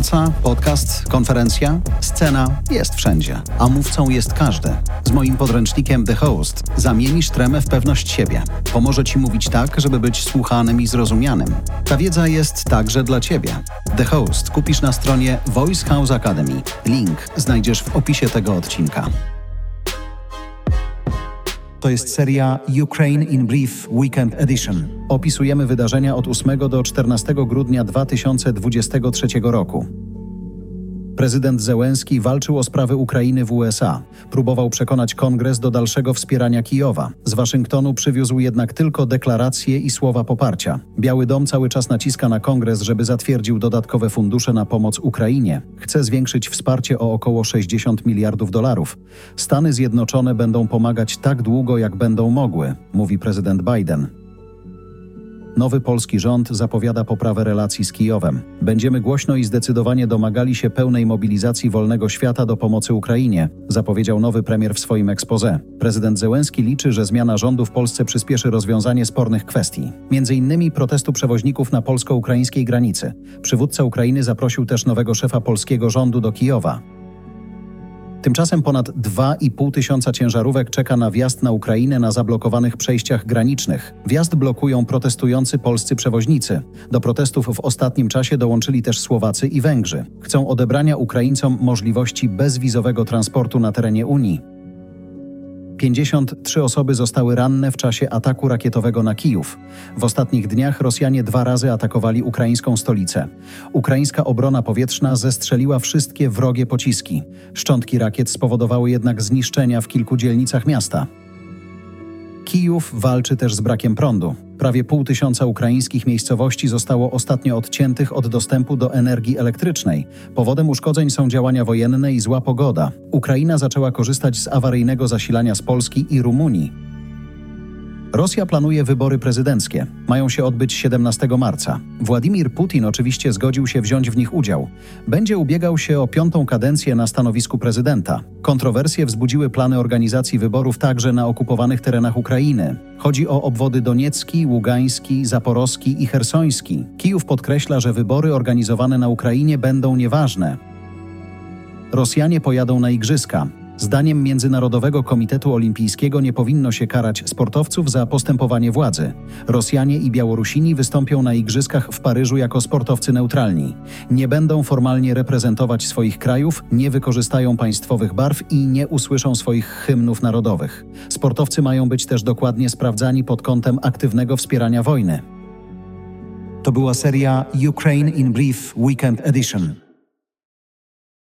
Praca, podcast, konferencja, scena jest wszędzie, a mówcą jest każdy. Z moim podręcznikiem The Host zamienisz tremę w pewność siebie. Pomoże ci mówić tak, żeby być słuchanym i zrozumianym. Ta wiedza jest także dla ciebie. The Host kupisz na stronie Voice House Academy. Link znajdziesz w opisie tego odcinka. To jest seria Ukraine in Brief Weekend Edition. Opisujemy wydarzenia od 8 do 14 grudnia 2023 roku. Prezydent Zełenski walczył o sprawy Ukrainy w USA. Próbował przekonać kongres do dalszego wspierania Kijowa. Z Waszyngtonu przywiózł jednak tylko deklaracje i słowa poparcia. Biały Dom cały czas naciska na kongres, żeby zatwierdził dodatkowe fundusze na pomoc Ukrainie. Chce zwiększyć wsparcie o około 60 miliardów dolarów. Stany Zjednoczone będą pomagać tak długo, jak będą mogły, mówi prezydent Biden. Nowy polski rząd zapowiada poprawę relacji z Kijowem. Będziemy głośno i zdecydowanie domagali się pełnej mobilizacji wolnego świata do pomocy Ukrainie, zapowiedział nowy premier w swoim expose. Prezydent Zełenski liczy, że zmiana rządu w Polsce przyspieszy rozwiązanie spornych kwestii, między innymi protestu przewoźników na polsko-ukraińskiej granicy. Przywódca Ukrainy zaprosił też nowego szefa polskiego rządu do Kijowa. Tymczasem ponad 2,5 tysiąca ciężarówek czeka na wjazd na Ukrainę na zablokowanych przejściach granicznych. Wjazd blokują protestujący polscy przewoźnicy. Do protestów w ostatnim czasie dołączyli też Słowacy i Węgrzy. Chcą odebrania Ukraińcom możliwości bezwizowego transportu na terenie Unii. 53 osoby zostały ranne w czasie ataku rakietowego na Kijów. W ostatnich dniach Rosjanie dwa razy atakowali ukraińską stolicę. Ukraińska obrona powietrzna zestrzeliła wszystkie wrogie pociski. Szczątki rakiet spowodowały jednak zniszczenia w kilku dzielnicach miasta. Kijów walczy też z brakiem prądu. Prawie pół tysiąca ukraińskich miejscowości zostało ostatnio odciętych od dostępu do energii elektrycznej. Powodem uszkodzeń są działania wojenne i zła pogoda. Ukraina zaczęła korzystać z awaryjnego zasilania z Polski i Rumunii. Rosja planuje wybory prezydenckie. Mają się odbyć 17 marca. Władimir Putin oczywiście zgodził się wziąć w nich udział. Będzie ubiegał się o piątą kadencję na stanowisku prezydenta. Kontrowersje wzbudziły plany organizacji wyborów także na okupowanych terenach Ukrainy. Chodzi o obwody Doniecki, Ługański, Zaporowski i Hersoński. Kijów podkreśla, że wybory organizowane na Ukrainie będą nieważne. Rosjanie pojadą na igrzyska. Zdaniem Międzynarodowego Komitetu Olimpijskiego nie powinno się karać sportowców za postępowanie władzy. Rosjanie i Białorusini wystąpią na igrzyskach w Paryżu jako sportowcy neutralni. Nie będą formalnie reprezentować swoich krajów, nie wykorzystają państwowych barw i nie usłyszą swoich hymnów narodowych. Sportowcy mają być też dokładnie sprawdzani pod kątem aktywnego wspierania wojny. To była seria Ukraine in Brief Weekend Edition.